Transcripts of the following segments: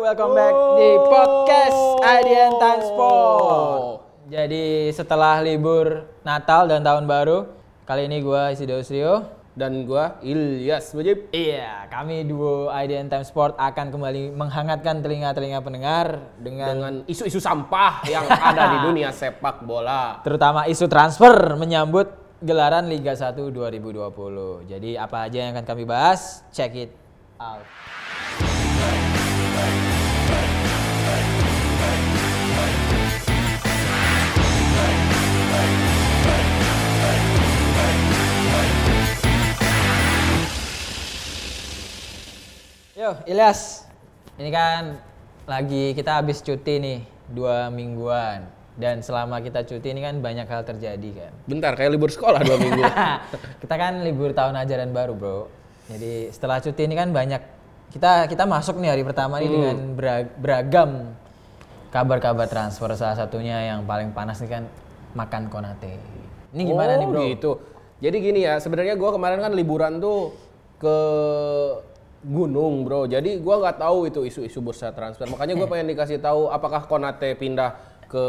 welcome back di podcast IDN Time Sport. Jadi setelah libur Natal dan Tahun Baru, kali ini gua Isideus Rio. Dan gua Ilyas Mujib. Iya, kami duo IDN Time Sport akan kembali menghangatkan telinga-telinga pendengar dengan, Dengan isu-isu sampah yang ada di dunia sepak bola. terutama isu transfer menyambut gelaran Liga 1 2020. Jadi apa aja yang akan kami bahas? Check it out. Yo, Ilyas. Ini kan lagi kita habis cuti nih, dua mingguan. Dan selama kita cuti ini kan banyak hal terjadi kan. Bentar, kayak libur sekolah dua minggu. kita kan libur tahun ajaran baru, Bro. Jadi setelah cuti ini kan banyak kita kita masuk nih hari pertama nih dengan bera- beragam kabar-kabar transfer salah satunya yang paling panas nih kan makan Konate. Ini gimana oh, nih, Bro? gitu. Jadi gini ya, sebenarnya gua kemarin kan liburan tuh ke gunung, Bro. Jadi gua nggak tahu itu isu-isu bursa transfer. Makanya gua pengen dikasih tahu apakah Konate pindah ke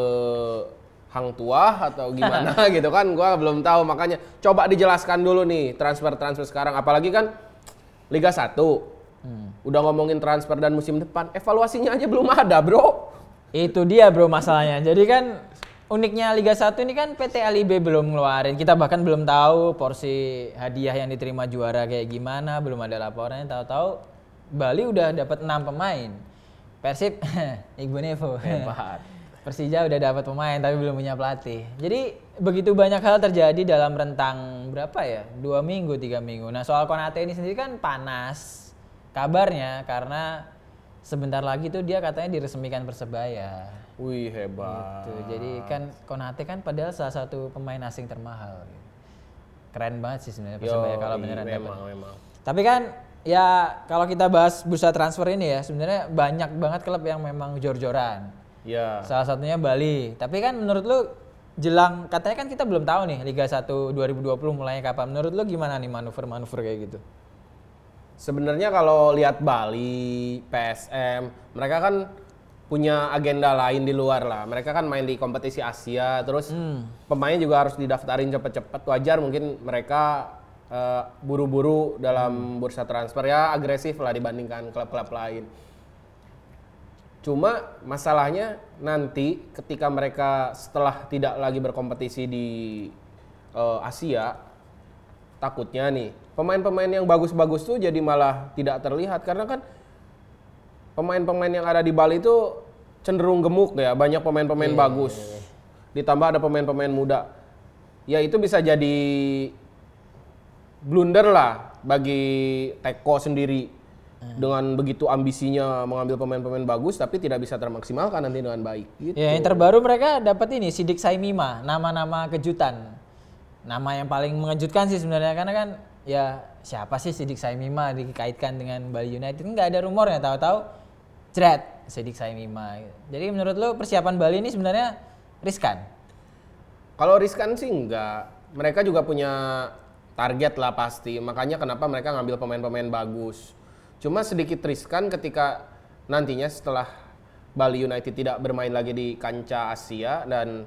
Hang Tuah atau gimana gitu kan. Gua belum tahu. Makanya coba dijelaskan dulu nih transfer-transfer sekarang apalagi kan Liga 1. Udah ngomongin transfer dan musim depan, evaluasinya aja belum ada, Bro. Itu dia bro masalahnya. Jadi kan uniknya Liga 1 ini kan PT LIB belum ngeluarin. Kita bahkan belum tahu porsi hadiah yang diterima juara kayak gimana, belum ada laporannya. Tahu-tahu Bali udah dapat 6 pemain. Persib Ibu Nevo. Hebat. Persija udah dapat pemain tapi belum punya pelatih. Jadi begitu banyak hal terjadi dalam rentang berapa ya? Dua minggu, tiga minggu. Nah soal Konate ini sendiri kan panas kabarnya karena sebentar lagi tuh dia katanya diresmikan Persebaya. Wih, hebat. Gitu. Jadi kan Konate kan padahal salah satu pemain asing termahal. Keren banget sih sebenarnya Persebaya kalau beneran dapat. memang, memang. Tapi kan ya kalau kita bahas bursa transfer ini ya sebenarnya banyak banget klub yang memang jor-joran. Ya. Salah satunya Bali. Tapi kan menurut lu jelang katanya kan kita belum tahu nih Liga 1 2020 mulainya kapan. Menurut lu gimana nih manuver-manuver kayak gitu? Sebenarnya kalau lihat Bali, PSM, mereka kan punya agenda lain di luar lah. Mereka kan main di kompetisi Asia, terus pemain juga harus didaftarin cepet-cepet. Wajar mungkin mereka eh, buru-buru dalam bursa transfer ya agresif lah dibandingkan klub-klub lain. Cuma masalahnya nanti ketika mereka setelah tidak lagi berkompetisi di eh, Asia, takutnya nih pemain-pemain yang bagus-bagus tuh jadi malah tidak terlihat karena kan pemain-pemain yang ada di Bali itu cenderung gemuk ya, banyak pemain-pemain bagus. Ditambah ada pemain-pemain muda. Ya itu bisa jadi blunder lah bagi Teko sendiri dengan begitu ambisinya mengambil pemain-pemain bagus tapi tidak bisa termaksimalkan nanti dengan baik. Gitu. Ya yang terbaru mereka dapat ini Sidik Saimima, nama-nama kejutan. Nama yang paling mengejutkan sih sebenarnya karena kan ya siapa sih Sidik Saimima dikaitkan dengan Bali United nggak ada rumornya tahu-tahu jret Sidik Saimima. Jadi menurut lo persiapan Bali ini sebenarnya riskan? Kalau riskan sih enggak. Mereka juga punya target lah pasti. Makanya kenapa mereka ngambil pemain-pemain bagus. Cuma sedikit riskan ketika nantinya setelah Bali United tidak bermain lagi di kancah Asia dan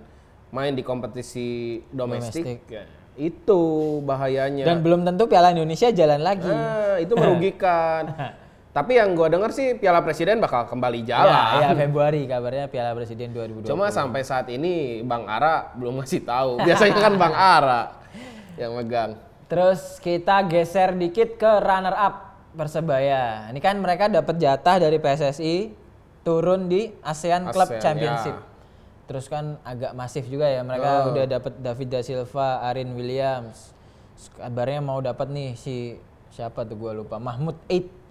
main di kompetisi domestik. ya, itu bahayanya. Dan belum tentu Piala Indonesia jalan lagi. Ah, itu merugikan. Tapi yang gua dengar sih Piala Presiden bakal kembali jalan. Ya, ya Februari kabarnya Piala Presiden 2020. Cuma sampai saat ini Bang Ara belum ngasih tahu. Biasanya kan Bang Ara yang megang. Terus kita geser dikit ke runner up Persebaya. Ini kan mereka dapat jatah dari PSSI turun di ASEAN Club ASEAN, Championship. ya. Terus kan agak masif juga ya mereka udah dapat David da Silva, Arin Williams. Kabarnya mau dapat nih si siapa tuh gua lupa, Mahmud Eid.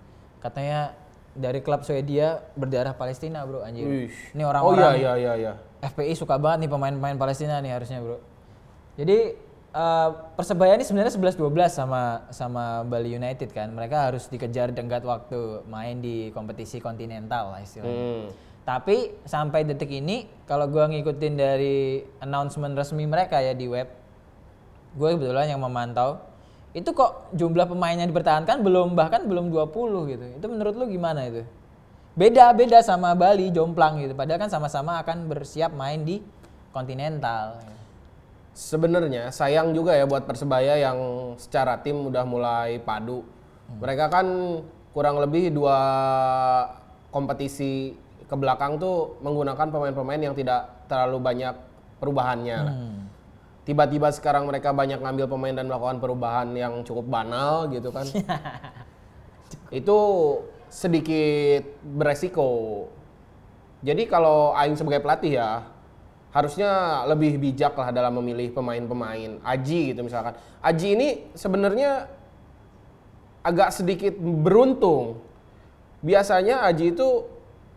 Katanya dari klub Swedia berdarah Palestina, Bro, anjir. Wih. Ini Oh orang-orang iya iya iya iya. FPI suka banget nih pemain-pemain Palestina nih harusnya bro. Jadi eh, Persebaya ini sebenarnya 11-12 sama sama Bali United kan. Mereka harus dikejar tenggat waktu main di kompetisi kontinental lah istilahnya. Hmm. Tapi sampai detik ini kalau gua ngikutin dari announcement resmi mereka ya di web, gue kebetulan yang memantau itu kok jumlah pemain yang dipertahankan belum bahkan belum 20 gitu. Itu menurut lu gimana itu? beda beda sama Bali jomplang gitu padahal kan sama-sama akan bersiap main di kontinental Sebenarnya sayang juga ya buat Persebaya yang secara tim udah mulai padu. Mereka kan kurang lebih dua kompetisi ke belakang tuh menggunakan pemain-pemain yang tidak terlalu banyak perubahannya. lah. Tiba-tiba sekarang mereka banyak ngambil pemain dan melakukan perubahan yang cukup banal gitu kan. Itu sedikit beresiko. Jadi kalau Aing sebagai pelatih ya harusnya lebih bijak lah dalam memilih pemain-pemain. Aji gitu misalkan. Aji ini sebenarnya agak sedikit beruntung. Biasanya Aji itu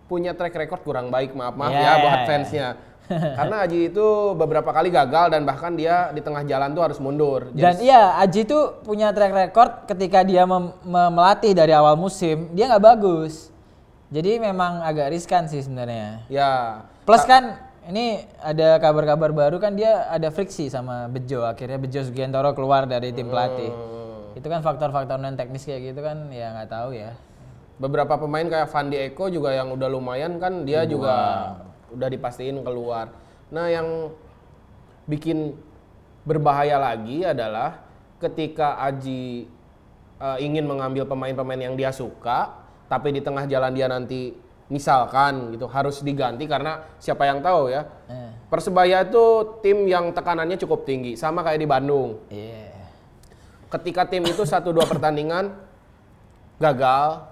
punya track record kurang baik, maaf maaf ya Yeah. buat fansnya. Karena Aji itu beberapa kali gagal dan bahkan dia di tengah jalan tuh harus mundur. Jadi dan iya Aji tuh punya track record ketika dia mem- mem- melatih dari awal musim dia nggak bagus. Jadi memang agak riskan sih sebenarnya. Ya. Plus kan ini ada kabar-kabar baru kan dia ada friksi sama Bejo. Akhirnya Bejo Sugiantoro keluar dari tim pelatih. Hmm. itu kan faktor-faktor non teknis kayak gitu kan ya nggak tahu ya. Beberapa pemain kayak Fandi Eko juga yang udah lumayan kan dia juga udah dipastiin keluar. Nah, yang bikin berbahaya lagi adalah ketika Aji eh, ingin mengambil pemain-pemain yang dia suka, tapi di tengah jalan dia nanti misalkan gitu harus diganti karena siapa yang tahu ya. Eh, Persebaya itu tim yang tekanannya cukup tinggi, sama kayak di Bandung. iya Ketika tim itu satu dua pertandingan gagal,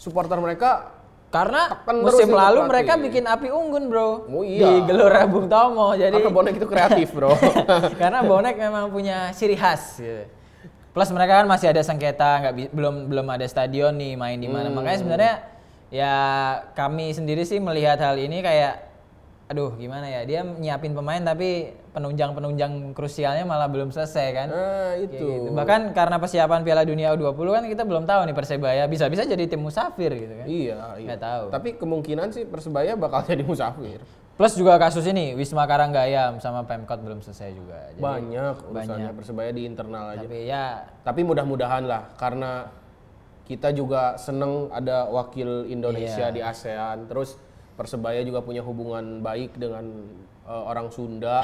supporter mereka karena Tekan musim lalu pelatih. mereka bikin api unggun bro Oh iya. di Gelora Bung Tomo jadi karena bonek itu kreatif bro. karena bonek memang punya ciri khas gitu. Plus mereka kan masih ada sengketa, nggak belum belum ada stadion nih main di mana. Makanya sebenarnya ya kami sendiri sih melihat hal ini kayak aduh gimana ya dia nyiapin pemain tapi penunjang-penunjang krusialnya malah belum selesai kan. nah Kayak itu. gitu. Bahkan karena persiapan Piala Dunia U20 kan kita belum tahu nih Persebaya bisa-bisa jadi tim musafir gitu kan. Iya, iya. Nggak tahu. Tapi kemungkinan sih Persebaya bakal jadi musafir. Plus juga kasus ini Wisma Karanggayam sama Pemkot belum selesai juga. Jadi, banyak urusannya Persebaya di internal aja. Tapi ya Tapi mudah-mudahan lah karena kita juga seneng ada wakil Indonesia Iya. di ASEAN. Terus Persebaya juga punya hubungan baik dengan eh, orang Sunda.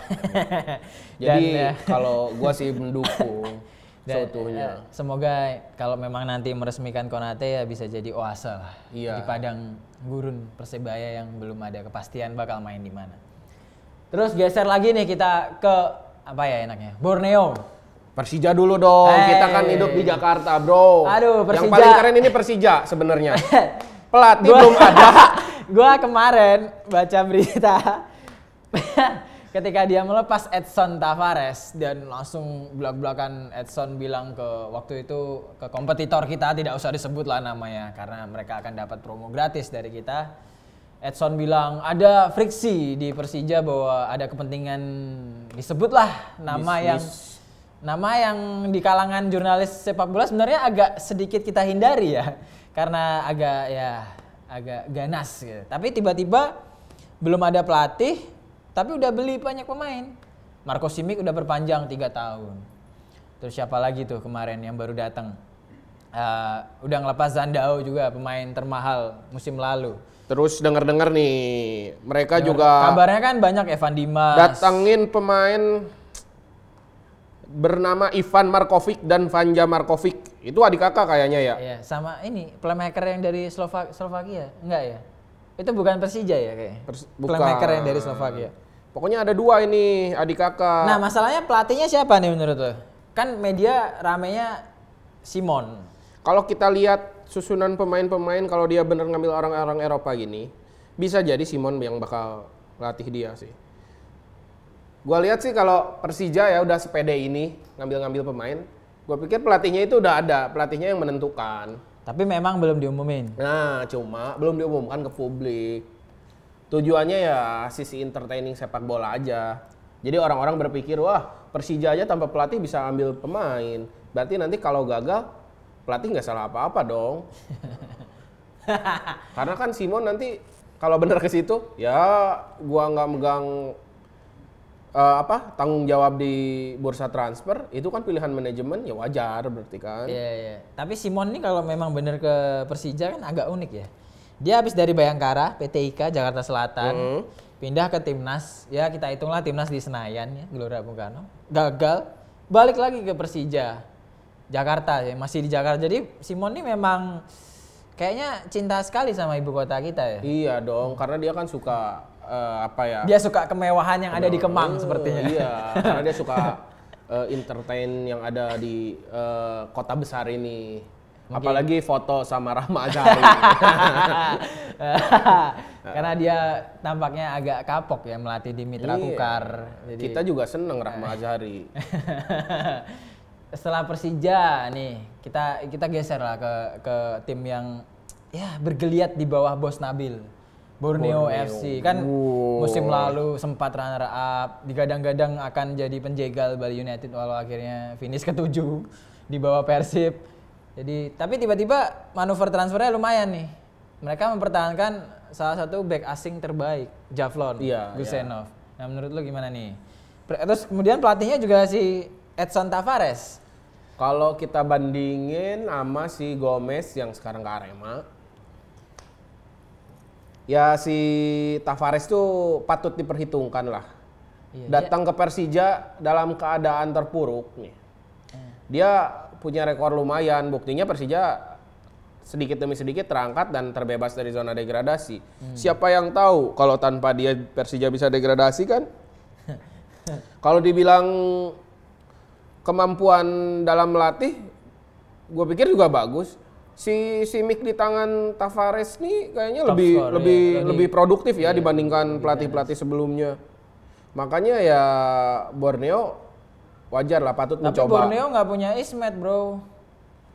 Jadi ya. kalau gua sih mendukung Dan, seutuhnya. eh, semoga kalau memang nanti meresmikan Konate ya bisa jadi oase lah Iya. di padang gurun Persebaya yang belum ada kepastian bakal main di mana. Terus geser lagi nih kita ke apa ya enaknya? Borneo. Persija dulu dong. Hey. Kita kan hidup di Jakarta, Bro. Aduh, Yang Persija. paling keren ini Persija sebenarnya. Pelatih belum ada. Gua kemarin baca berita ketika dia melepas Edson Tavares dan langsung belak-belakan Edson bilang ke waktu itu ke kompetitor kita tidak usah disebut lah namanya karena mereka akan dapat promo gratis dari kita. Edson bilang ada friksi di Persija bahwa ada kepentingan disebutlah nama yang nama yang di kalangan jurnalis sepak bola sebenarnya agak sedikit kita hindari ya karena agak ya agak ganas gitu. Tapi tiba-tiba belum ada pelatih tapi udah beli banyak pemain. Marco Simic udah perpanjang tiga tahun. Terus siapa lagi tuh kemarin yang baru datang? Eh, udah ngelepas Zandao juga pemain termahal musim lalu. Terus denger-dengar nih, mereka juga Kabarnya kan banyak Evan Dimas. datangin pemain bernama Ivan Markovic dan Vanja Markovic. Itu adik kakak kayaknya ya. Iya, sama ini playmaker yang dari Slova Slovakia, enggak ya? Itu bukan Persija ya kayaknya. Pers- bukan. Playmaker yang dari Slovakia. Pokoknya ada dua ini adik kakak. Nah, masalahnya pelatihnya siapa nih menurut lo? Kan media ramenya Simon. Kalau kita lihat susunan pemain-pemain kalau dia bener ngambil orang-orang Eropa gini, bisa jadi Simon yang bakal latih dia sih. Gua lihat sih kalau Persija ya udah sepede ini ngambil-ngambil pemain. Gua pikir pelatihnya itu udah ada, pelatihnya yang menentukan. Tapi memang belum diumumin. Nah, cuma belum diumumkan ke publik. Tujuannya ya sisi entertaining sepak bola aja. Jadi orang-orang berpikir, wah Persija aja tanpa pelatih bisa ambil pemain. Berarti nanti kalau gagal, pelatih nggak salah apa-apa dong. Karena kan Simon nanti kalau bener ke situ, ya gua nggak megang eh, apa tanggung jawab di bursa transfer, itu kan pilihan manajemen ya wajar berarti kan. Iya, iya. Tapi Simon nih kalau memang bener ke Persija kan agak unik ya. Dia habis dari Bayangkara, PT IKA Jakarta Selatan, Hmm. pindah ke timnas. Ya kita hitunglah timnas di Senayan ya, Gelora Bung Karno. Gagal, balik lagi ke Persija. Jakarta ya, masih di Jakarta. Jadi Simon ini memang kayaknya cinta sekali sama ibu kota kita ya. Iya dong, karena dia kan suka eh, apa ya? Dia suka kemewahan yang ada di Kemang Eh, sepertinya. Iya, karena dia suka eh, entertain yang ada di eh, kota besar ini. Apalagi foto sama Rahma Azhari. Karena dia tampaknya agak kapok ya melatih di Mitra Iya. Kukar. Jadi Kita juga seneng Rahma Azhari. setelah Persija nih kita kita geser lah ke ke tim yang ya bergeliat di bawah bos Nabil. Borneo, Borneo. FC kan Wow. musim lalu sempat runner up, digadang-gadang akan jadi penjegal Bali United walau akhirnya finish ketujuh di bawah Persib. Jadi tapi tiba-tiba manuver transfernya lumayan nih. Mereka mempertahankan salah satu back asing terbaik, Javlon Iya, Gusenov. Nah menurut lu gimana nih? Terus kemudian pelatihnya juga si Edson Tavares. Kalau kita bandingin sama si Gomez yang sekarang ke Arema, ya si Tavares tuh patut diperhitungkan lah. Iya, Datang ke Persija dalam keadaan terpuruk nih. Eh. Dia punya rekor lumayan, buktinya Persija sedikit demi sedikit terangkat dan terbebas dari zona degradasi. Hmm. Siapa yang tahu kalau tanpa dia Persija bisa degradasi kan? kalau dibilang kemampuan dalam melatih, gue pikir juga bagus. Si si Mick di tangan Tavares nih kayaknya Top lebih score, lebih iya. Lebih- produktif ya dibandingkan pelatih-pelatih sebelumnya. Makanya ya Borneo wajar lah patut Tapi mencoba. Borneo nggak punya Ismet bro.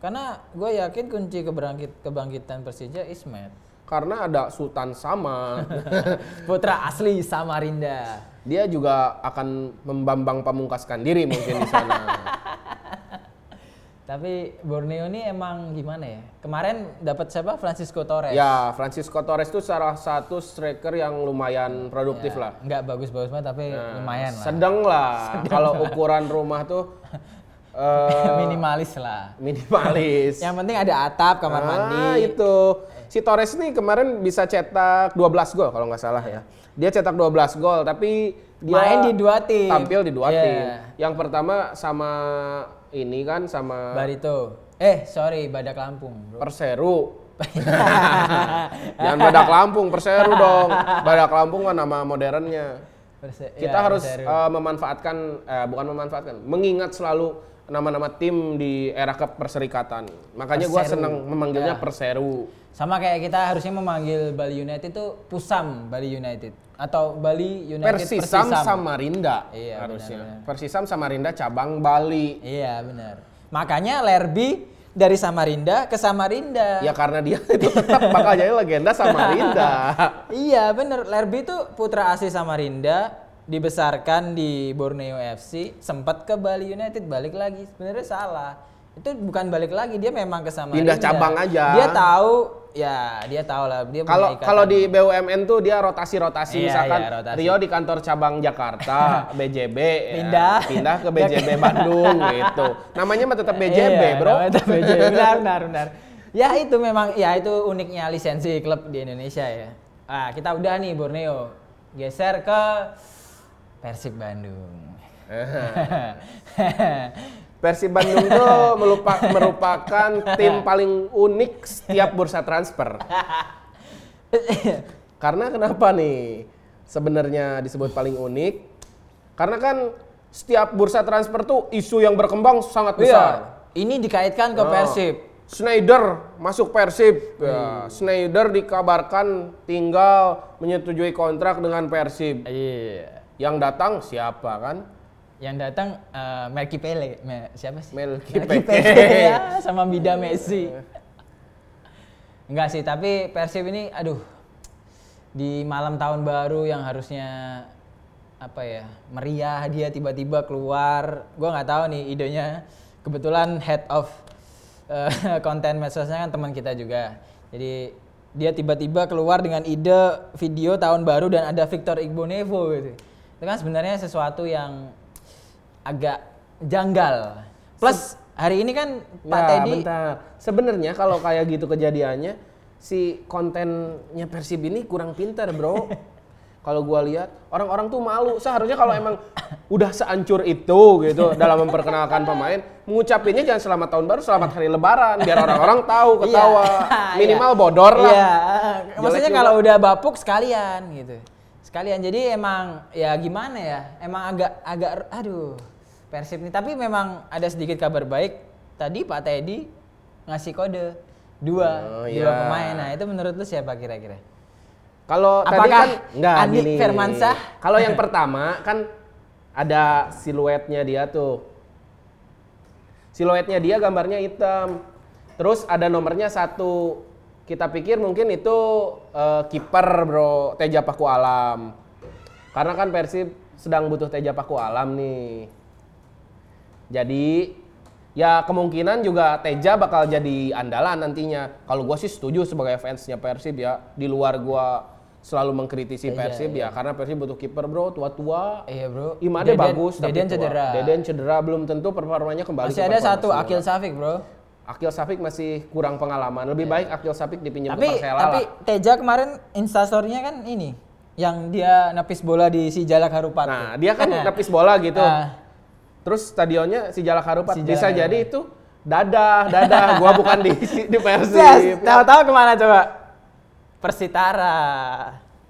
Karena gue yakin kunci kebangkit kebangkitan Persija Ismet. Karena ada Sultan Sama. Putra asli Samarinda. Dia juga akan membambang pamungkaskan diri mungkin di sana. Tapi Borneo ini emang gimana ya? Kemarin dapat siapa? Francisco Torres. ya, Francisco Torres itu salah satu striker yang lumayan produktif lah. Nggak bagus-bagus banget tapi Nah, lumayan lah. Sedang lah. Kalau ukuran rumah tuh eh, Minimalis lah. minimalis. Yang penting ada atap, kamar Ah, mandi. itu. Si Torres nih kemarin bisa cetak 12 gol kalau nggak salah ya. Dia cetak 12 gol tapi dia Main di dua tim. Tampil di dua Iya. tim. Yang pertama sama ini kan sama Barito. Eh, sorry, Badak Lampung, bro. Perseru. Jangan Badak Lampung, Perseru dong. Badak Lampung kan nama modernnya. Perse- Kita ya, harus Perseru. eh, memanfaatkan eh, bukan memanfaatkan, mengingat selalu nama-nama tim di era keperserikatan. Makanya gua Perseru. senang memanggilnya Ya. Perseru. Sama kayak kita harusnya memanggil Bali United itu Pusam Bali United atau Bali United Persisam Samarinda Iya, harusnya. benar-benar. Persisam Samarinda cabang Bali. Iya, benar. Makanya Lerby dari Samarinda ke Samarinda. Ya karena dia itu tetap bakal jadi legenda Samarinda. Iya, bener. Lerby itu putra asli Samarinda, dibesarkan di Borneo FC, sempat ke Bali United, balik lagi. Sebenarnya salah. Itu bukan balik lagi, dia memang ke Samarinda. Pindah cabang aja. Dia tahu, ya dia tahu lah. Dia Kalau kalau di BUMN tuh dia rotasi-rotasi Iya, misalkan iya, rotasi. Rio di kantor cabang Jakarta, BJB ya, Pindah. pindah ke BJB Bandung gitu. Namanya mah tetap BJB, Iya, Bro. tetap BJB. Benar, benar, benar. Ya itu memang, ya itu uniknya lisensi klub di Indonesia ya. Ah, kita udah nih Borneo. Geser ke Persib Bandung. Persib Bandung tuh melupa- merupakan tim paling unik setiap bursa transfer. Karena kenapa nih? Sebenarnya disebut paling unik. Karena kan setiap bursa transfer tuh isu yang berkembang sangat besar. Iya, ini dikaitkan ke Oh. Persib. Schneider masuk Persib. Ya, Schneider dikabarkan tinggal menyetujui kontrak dengan Persib. Iya. Yang datang siapa kan? Yang datang eh, Melki Pele, Me- siapa sih? Melki Pele. Ya, sama Bida Messi. Enggak sih, tapi Persib ini aduh di malam tahun baru yang harusnya apa ya meriah dia tiba-tiba keluar. Gue nggak tahu nih idenya. Kebetulan head of eh, konten medsosnya kan teman kita juga. Jadi dia tiba-tiba keluar dengan ide video tahun baru dan ada Victor Igbonevo gitu. Itu kan sebenarnya sesuatu yang agak janggal plus hari ini kan Pak Ya, Teddy bentar. Sebenarnya kalau kayak gitu kejadiannya, si kontennya Persib ini kurang pintar, Bro. kalau gua lihat orang-orang tuh malu. Seharusnya kalau emang udah seancur itu gitu dalam memperkenalkan pemain, mengucapinnya jangan selamat tahun baru, selamat hari lebaran biar orang-orang tahu ketawa. Iya, Minimal iya. bodor lah. Iya, maksudnya kalau udah bapuk sekalian gitu. Sekalian. Jadi emang ya gimana ya? Emang agak agak aduh Persib nih. Tapi memang ada sedikit kabar baik. Tadi Pak Teddy ngasih kode dua Oh, dua iya. pemain. Nah itu menurut lu siapa kira-kira? Kalau tadi kan enggak Andi gini. Firmansyah? Kalau yang pertama kan ada siluetnya dia tuh. Siluetnya dia gambarnya hitam. Terus ada nomornya satu. Kita pikir mungkin itu eh, kiper bro Teja Paku Alam. Karena kan Persib sedang butuh Teja Paku Alam nih. Jadi ya kemungkinan juga Teja bakal jadi andalan nantinya. Kalau gua sih setuju sebagai fansnya Persib ya. Di luar gua selalu mengkritisi Teja, Persib ya karena Persib butuh kiper bro tua-tua. Iya bro. Imade Deden- bagus tapi Deden tua. cedera. Deden cedera belum tentu performanya kembali Masih ke ada satu semula. Akil Safik bro. Akil Safik masih kurang pengalaman. Lebih baik Akil Safik dipinjam Tapi ke Persela tapi lah. Teja kemarin instastorynya kan ini yang dia nepis bola di si Jalak Harupat. Nah, dia kan nepis bola gitu. Ah. Terus stadionnya si Jalak Harupat Si bisa Jalak jadi itu dadah, dadah. gua bukan di di Persib. Yes, tahu-tahu ke mana coba? Persitara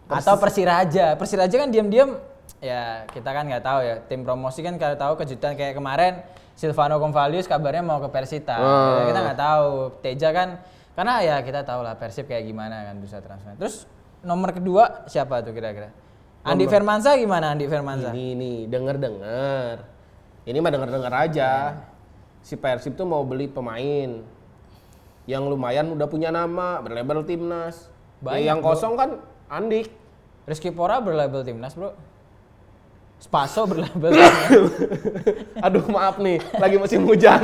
atau Persiraja. Persiraja kan diam-diam ya kita kan nggak tahu ya. Tim promosi kan kalau tahu kejutan kayak kemarin Silvano Convalius kabarnya mau ke Persita. Ah. Kita nggak tahu. Teja kan karena ya kita tahu lah Persib kayak gimana kan bisa transfer. Terus nomor kedua siapa tuh kira-kira? Andi Firmansyah gimana Andi Firmansyah? Ini nih, denger-denger. Ini mah denger-denger aja. Si Persib tuh mau beli pemain yang lumayan udah punya nama, berlabel timnas. Banyak, Ya, yang bro. kosong kan Andik. Rizky Pora berlabel timnas, Bro. Spaso berlabel timnas. Aduh maaf nih, lagi musim hujan.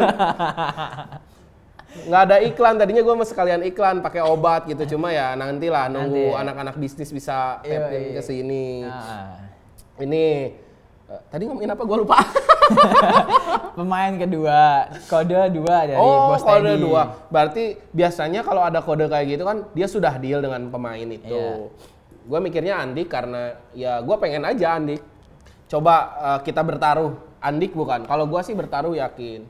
Nggak ada iklan, tadinya gue mau sekalian iklan pakai obat gitu. Cuma ya nantilah nunggu Nanti ya. anak-anak bisnis bisa Iya, tapping iya. ke sini. Nah. Ini eh, tadi ngomongin apa? Gue lupa. Pemain kedua, kode dua dari oh, Bos kode Teddy. dua. Berarti biasanya kalau ada kode kayak gitu kan dia sudah deal dengan pemain itu. Iya. Gue mikirnya Andik karena ya gue pengen aja Andik. Coba eh, kita bertaruh. Andik bukan. Kalau gue sih bertaruh yakin.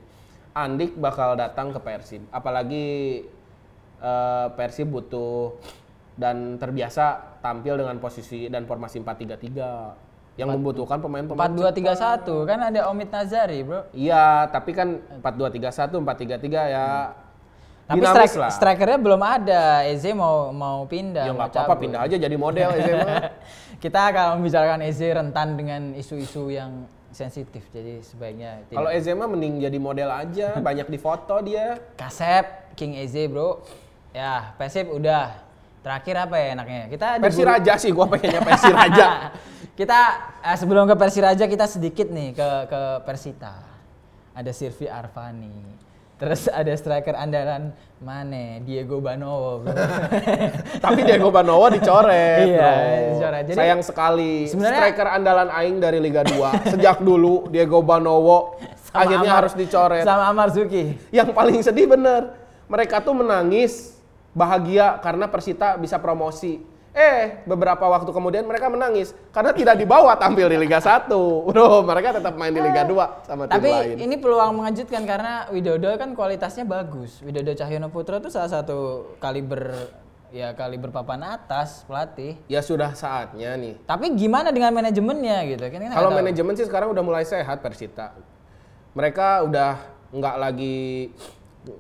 Andik bakal datang ke Persib. Apalagi eh, Persib butuh dan terbiasa tampil dengan posisi dan formasi 4-3-3 yang membutuhkan pemain-pemain 4231 kan ada Omid Nazari, Bro. Iya, tapi kan 4-2-3-1, 4-3-3 ya Tapi dinamis strike, lah. strikernya belum ada. Eze mau mau pindah. Ya nggak apa-apa, pindah aja jadi model SMA. Kita kalau membicarakan Eze rentan dengan isu-isu yang sensitif. Jadi sebaiknya tidak. Kalau SMA mending jadi model aja, banyak di foto dia. Kasep, King Eze, Bro. Ya, Persib udah. Terakhir apa ya enaknya? Kita Versi diburu- Raja sih, gua pengennya versi Raja. kita eh, sebelum ke Persiraja kita sedikit nih ke ke Persita. Ada Sirvi Arvani. Terus ada striker andalan Mane, Diego Banowo. Tapi Diego Banowo dicoret, Iya, dicoret. Jadi- Sayang sekali. Sebenarnya- Striker andalan Aing dari Liga 2. Sejak dulu Diego Banowo Sama akhirnya Amar- harus dicoret. Sama Amar Zuki. Yang paling sedih bener, mereka tuh menangis bahagia karena Persita bisa promosi. Eh, beberapa waktu kemudian mereka menangis karena tidak dibawa tampil di Liga 1. Bro, mereka tetap main di Liga 2 sama tim Tapi lain. ini peluang mengejutkan karena Widodo kan kualitasnya bagus. Widodo Cahyono Putra tuh salah satu kaliber ya kaliber papan atas pelatih. Ya sudah saatnya nih. Tapi gimana dengan manajemennya gitu kan? Kalau manajemen sih sekarang udah mulai sehat Persita. Mereka udah nggak lagi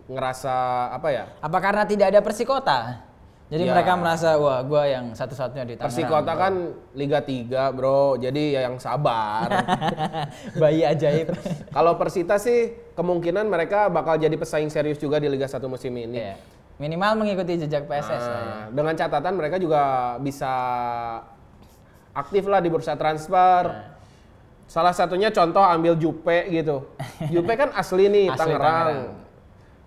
ngerasa apa ya? Apa karena tidak ada Persikota? Jadi Ya. mereka merasa wah gua yang satu-satunya di Tangerang. Persikota kan Liga 3, Bro. Jadi ya yang sabar. bayi ajaib. Kalau Persita sih kemungkinan mereka bakal jadi pesaing serius juga di Liga 1 musim ini. Iya. Minimal mengikuti jejak PSS lah ya. Nah, dengan catatan mereka juga bisa aktif lah di bursa transfer. Nah. Salah satunya contoh ambil Jupe gitu. Jupe kan asli nih Asli Tangerang. Tangerang.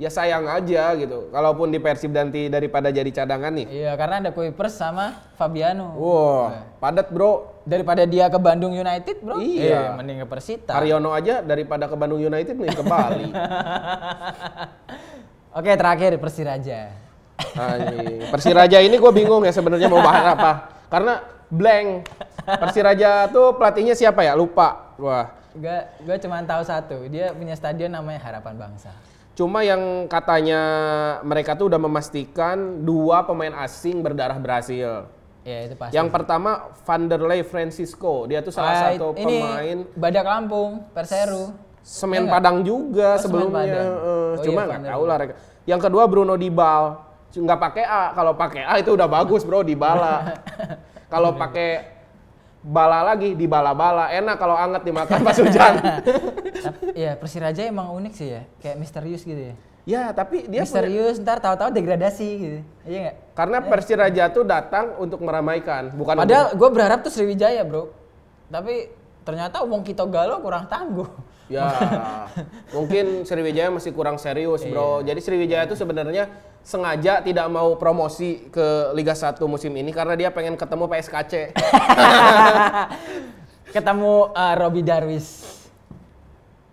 Ya sayang aja gitu. Kalaupun di Persib nanti daripada jadi cadangan nih. Iya, karena ada Kuipers sama Fabiano. Wah, padat bro. Daripada dia ke Bandung United, Bro. Iya. eh, mending ke Persita. Haryono aja daripada ke Bandung United nih ke Bali. Oke, terakhir Persiraja. Persiraja ini gue bingung ya sebenarnya mau bahas apa. Karena blank. Persiraja tuh pelatihnya siapa ya? Lupa. Wah. Gue gue cuma tahu satu, dia punya stadion namanya Harapan Bangsa. Cuma yang katanya mereka tuh udah memastikan dua pemain asing berdarah Brasil. Ya itu pasti. Yang pertama Vanderlei Francisco, dia tuh salah Ah, satu ini pemain Badak Lampung, Perseru. semen Iya nggak? Padang juga Oh, sebelumnya. Padang. Eh, Oh, cuma iya, nggak Vanderlei. tahu lah. Rek. Yang kedua Bruno Dibal, nggak pakai A. Kalau pakai A itu udah bagus bro, Dibala. Kalau pakai bala lagi di bala-bala enak kalau anget dimakan pas hujan. Tapi, ya Persiraja emang unik sih ya, kayak misterius gitu ya. ya tapi dia punya, misterius, ntar tahu-tahu degradasi gitu. Iya nggak? karena Persiraja tuh datang untuk meramaikan, bukan Padahal gue berharap tuh Sriwijaya bro, tapi ternyata Wong Kito Galo kurang tangguh. Ya, mungkin Sriwijaya masih kurang serius, Iya. Bro. Jadi Sriwijaya itu sebenarnya sengaja tidak mau promosi ke Liga 1 musim ini karena dia pengen ketemu PSKC. Ketemu uh, Robi Darwis.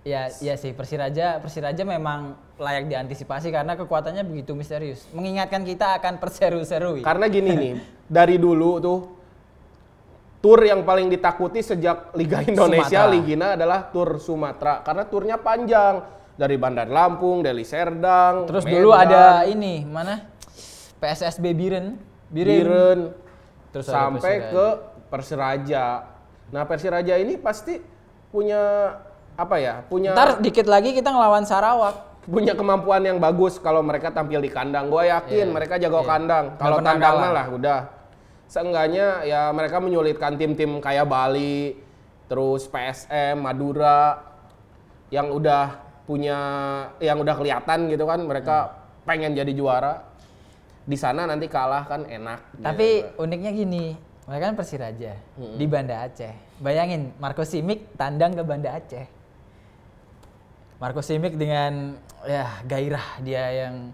Ya, ya sih Persiraja, Persiraja memang layak diantisipasi karena kekuatannya begitu misterius. Mengingatkan kita akan perseru-serui. karena gini nih, dari dulu tuh tur yang paling ditakuti sejak Liga Indonesia Sumatera. Ligina adalah tur Sumatera karena turnya panjang dari Bandar Lampung, Deli Serdang, Terus Medan, dulu ada ini mana PSSB Biren, Biren, Terus ada sampai Persiraja. ke Persiraja. Nah Persiraja ini pasti punya apa ya? Punya Ntar dikit lagi kita ngelawan Sarawak. punya kemampuan yang bagus kalau mereka tampil di kandang. Gue yakin Iya, mereka jago iya. kandang. Kalau tandang kalah. lah udah. Seenggaknya ya mereka menyulitkan tim-tim kayak Bali, terus PSM, Madura yang udah punya yang udah kelihatan gitu kan mereka Hmm. pengen jadi juara. Di sana nanti kalah kan enak. Tapi uniknya gini, mereka kan Persiraja di Banda Aceh. Bayangin Marco Simic tandang ke Banda Aceh. Marco Simic dengan ya gairah dia yang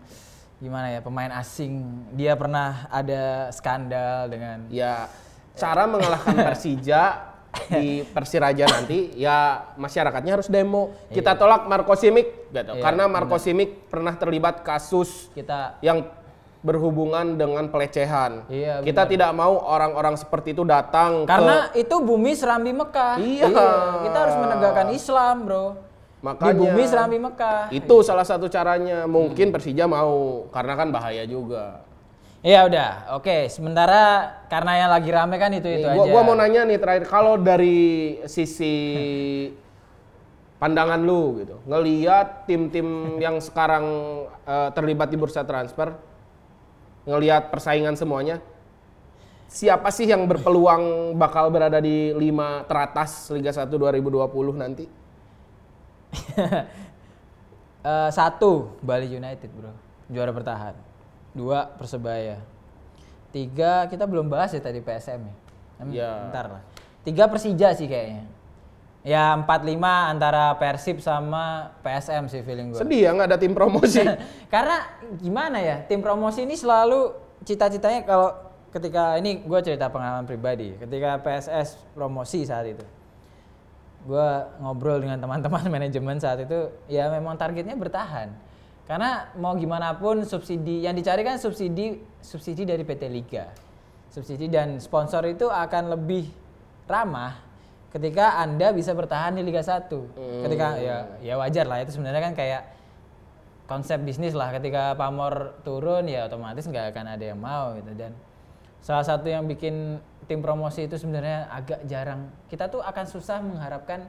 gimana ya pemain asing. Dia pernah ada skandal dengan ya cara mengalahkan Persija di Persiraja nanti ya masyarakatnya harus demo. Kita tolak Marco Simic gitu. Iya, Karena Marco Simic pernah terlibat kasus kita yang berhubungan dengan pelecehan. Iya, Kita tidak mau orang-orang seperti itu datang karena itu bumi serambi Mekah. Iya. Kita harus menegakkan Islam, Bro. ke makanya Di bumi serambi Mekah. itu salah satu caranya. Mungkin Persija mau karena kan bahaya juga. Iya udah, oke. Sementara karena yang lagi rame kan itu itu Nih, gua, aja. gua mau nanya nih terakhir kalau dari sisi pandangan lu gitu, ngeliat tim-tim yang sekarang eh, terlibat di bursa transfer, ngeliat persaingan semuanya, siapa sih yang berpeluang bakal berada di lima teratas Liga 1 2020 nanti? Eh, satu Bali United bro, juara bertahan. Dua Persebaya. Tiga kita belum bahas ya tadi PSM ya. Ya. Bentar lah. Tiga Persija sih kayaknya. Ya empat lima antara Persib sama PSM sih feeling gue. Sedih ya nggak ada tim promosi. Karena gimana ya tim promosi ini selalu cita-citanya kalau ketika ini gue cerita pengalaman pribadi. Ketika PSS promosi saat itu, gue ngobrol dengan teman-teman manajemen saat itu, ya memang targetnya bertahan. Karena mau gimana pun subsidi yang dicari kan subsidi subsidi dari PT Liga, subsidi dan sponsor itu akan lebih ramah ketika anda bisa bertahan di Liga 1 Ketika ya ya wajar lah itu sebenarnya kan kayak konsep bisnis lah. Ketika pamor turun ya otomatis nggak akan ada yang mau gitu. Dan salah satu yang bikin tim promosi itu sebenarnya agak jarang. Kita tuh akan susah mengharapkan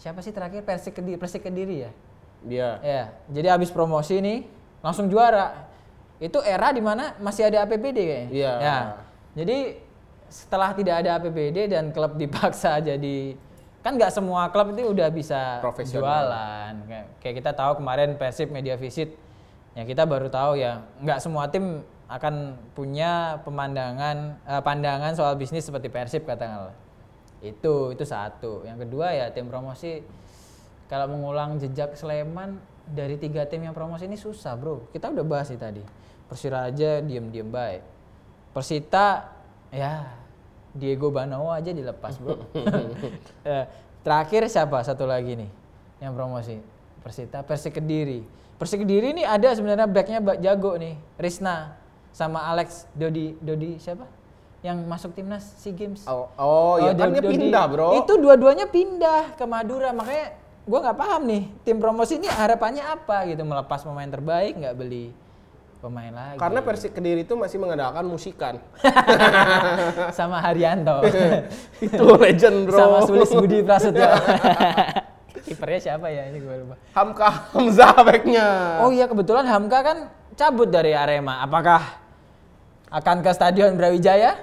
siapa sih terakhir? Persik Kediri, Persik Kediri ya Dia. ya jadi habis promosi nih langsung juara. Itu era di mana masih ada APBD kayaknya. Iya. ya. Jadi setelah tidak ada APBD dan klub dipaksa jadi kan nggak semua klub itu udah bisa jualan. Kayak, kayak kita tahu kemarin Persib media visit. Ya kita baru tahu ya nggak semua tim akan punya pemandangan eh, pandangan soal bisnis seperti Persib katakanlah. Itu itu satu. Yang kedua ya tim promosi kalau mengulang jejak Sleman dari tiga tim yang promosi ini susah bro kita udah bahas sih tadi Persiraja diem-diem baik Persita ya Diego Banowo aja dilepas bro Eh, terakhir siapa satu lagi nih yang promosi Persita Persik Kediri Persik Kediri ini ada sebenarnya backnya ba- jago nih Risna sama Alex Dodi Dodi siapa? Yang masuk timnas SEA Games. Oh, oh, iya kan Dodi- dia Dodi. pindah, Bro. Itu dua-duanya pindah ke Madura, makanya gua nggak paham nih tim promosi ini harapannya apa gitu? Melepas pemain terbaik nggak beli pemain lagi. Karena Persik Kediri itu masih mengadakan musikan. sama Haryanto. Itu legend, Bro. sama Sulis Budi Prasetyo. Kipernya siapa ya? Ini gue lupa. Hamka Hamzah backnya. oh iya kebetulan Hamka kan cabut dari Arema. Apakah akan ke Stadion Brawijaya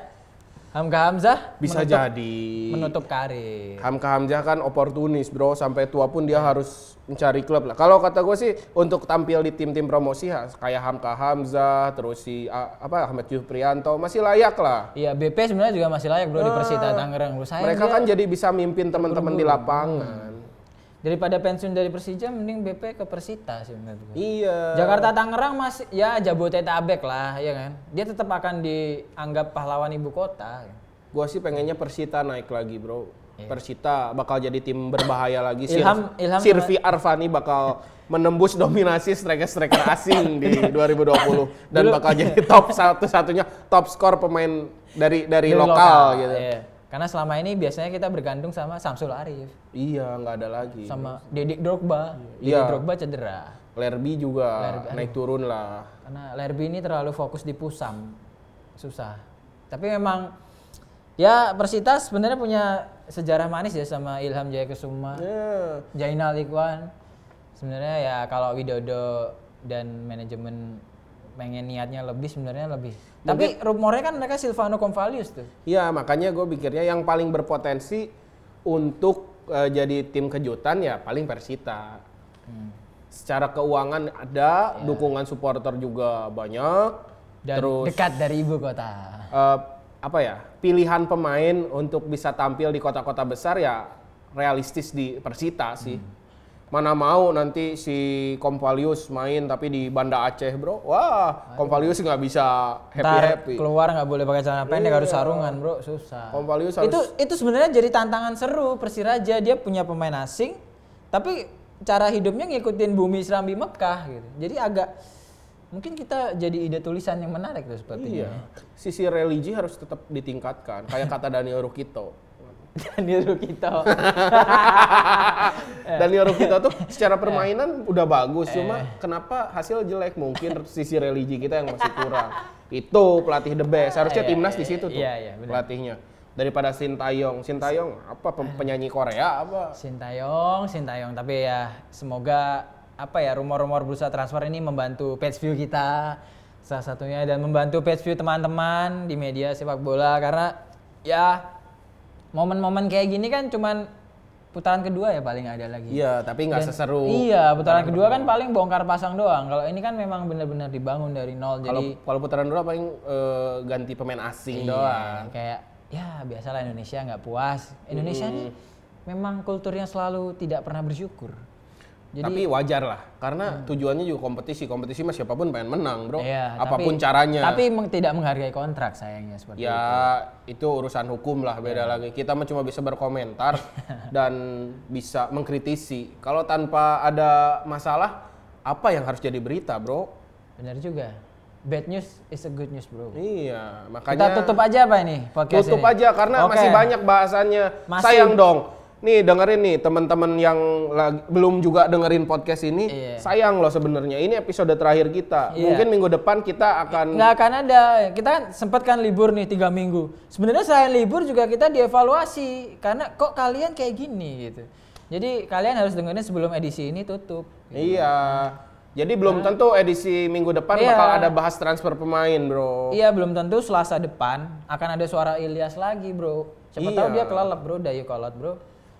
Hamka Hamzah Bisa menutup, jadi. menutup karir Hamka Hamzah kan oportunis bro, sampai tua pun dia harus mencari klub lah. Kalau kata gue sih untuk tampil di tim-tim promosi kayak Hamka Hamzah, terus si apa Ahmad Prianto masih layak lah. Iya BP sebenarnya juga masih layak bro di Persita Tangerang Ah. Mereka dia kan jadi bisa mimpin teman-teman di lapangan. Daripada pensiun dari Persija mending BP ke Persita sih menurut gue. Iya. Jakarta Tangerang masih ya Jabodetabek lah ya kan. Dia tetap akan dianggap pahlawan ibu kota. Gua sih pengennya Persita naik lagi bro. Persita bakal jadi tim berbahaya lagi. Iya. Ilham- Sir- Ilham Sirvi Arvani bakal menembus dominasi striker-striker asing di 2020 dan bakal jadi top satu-satunya top skor pemain dari dari, Dari lokal, gitu. Iya. Karena selama ini biasanya kita bergantung sama Samsul Arif Iya, nggak ada lagi. sama Dedik Drogba. Dedik Iya. Drogba cedera. Lerby juga naik turun lah. Karena Lerby ini terlalu fokus di pusam. Susah. Tapi memang ya Persita sebenarnya punya sejarah manis ya sama Ilham Jaya Kesuma. Ya, Jainal Ikhwan sebenarnya ya kalau Widodo dan manajemen pengen niatnya lebih sebenarnya lebih. Tapi rumornya kan mereka Silvano Convalius tuh. Iya, makanya gue pikirnya yang paling berpotensi untuk eh, jadi tim kejutan ya paling Persita. Hmm. Secara keuangan ada, dukungan supporter juga banyak. Dan terus dekat dari ibu kota. eh, apa ya? Pilihan pemain untuk bisa tampil di kota-kota besar ya realistis di Persita sih. Hmm. Mana mau nanti si Kompalius main tapi di Banda Aceh, Bro. Wah, Kompalius nggak bisa Ntar happy-happy. keluar nggak boleh pakai celana pendek harus sarungan bro susah. Kompalius harus Itu itu sebenarnya jadi tantangan seru Persiraja dia punya pemain asing tapi cara hidupnya ngikutin bumi Serambi Mekah gitu. Jadi agak mungkin kita jadi ide tulisan yang menarik tuh sepertinya. Iya. Sisi religi harus tetap ditingkatkan. Kayak kata Daniel Rukito. Daniel Rukito. Daniel Rukito tuh secara permainan udah bagus, cuma kenapa hasil jelek? Mungkin sisi religi kita yang masih kurang. Itu pelatih the best. Harusnya Iya, timnas di iya, situ tuh iya, iya, pelatihnya. Daripada Sintayong. Sintayong apa penyanyi Korea apa? Sintayong, Sintayong. Tapi ya semoga apa ya rumor-rumor bursa transfer ini membantu page view kita salah satunya dan membantu page view teman-teman di media sepak bola karena ya momen-momen kayak gini kan cuman putaran kedua ya paling ada lagi. Iya, tapi nggak seseru. Iya, putaran kedua kan paling bongkar pasang doang. Kalau ini kan memang benar-benar dibangun dari nol Kalau jadi kalau putaran dua paling eh, ganti pemain asing doang. Iya, kayak ya biasalah Indonesia nggak puas. Indonesia ini memang kulturnya selalu tidak pernah bersyukur. Jadi tapi wajar lah, karena tujuannya juga kompetisi. Kompetisi mah siapa pun pengen menang, bro. Iya, Apa pun tapi- caranya. Tapi meng- tidak menghargai kontrak sayangnya seperti ya itu. itu urusan hukum lah, beda Iya. lagi. Kita cuma bisa berkomentar dan bisa mengkritisi. Kalau tanpa ada masalah, apa yang harus jadi berita, bro? Benar juga. Bad news is a good news, bro. Iya, Kita makanya tutup aja apa ini podcast tutup ini? aja karena Oke. masih banyak bahasannya. Masih- Sayang dong. Nih dengerin nih teman-teman yang lagi, belum juga dengerin podcast ini, Iya. sayang loh sebenarnya. Ini episode terakhir kita. Iya. Mungkin minggu depan kita akan nggak akan ada. Kita kan sempat kan libur nih tiga minggu. Sebenarnya selain libur juga kita dievaluasi karena kok kalian kayak gini gitu. Jadi kalian harus dengerin sebelum edisi ini tutup. Iya. Jadi belum tentu edisi minggu depan Iya. bakal ada bahas transfer pemain, Bro. Iya belum tentu Selasa depan akan ada suara Ilyas lagi bro. Siapa Iya. tahu dia kelelep bro, dayu kolot bro.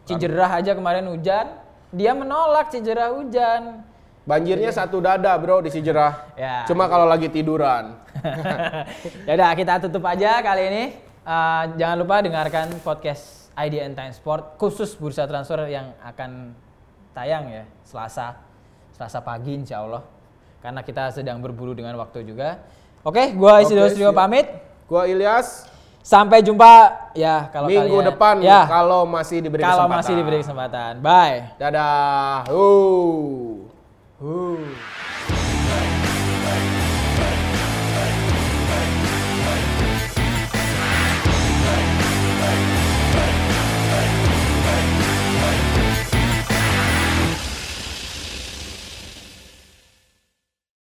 Cijerah aja kemarin hujan, dia menolak cijerah hujan. Banjirnya satu dada, Bro, di Sijerah. Ya. Cuma kalau lagi tiduran. ya udah kita tutup aja kali ini. Eh, jangan lupa dengarkan podcast IDN Time Sport khusus bursa transfer yang akan tayang ya Selasa, Selasa pagi insya Allah. Karena kita sedang berburu dengan waktu juga. Oke, gua Isidro Oke, Studio pamit. Gua Ilyas, Sampai jumpa ya kalau minggu kalian- depan ya kalau masih diberi kalau kesempatan. masih diberi kesempatan. Bye. Dadah. Uh. Uh.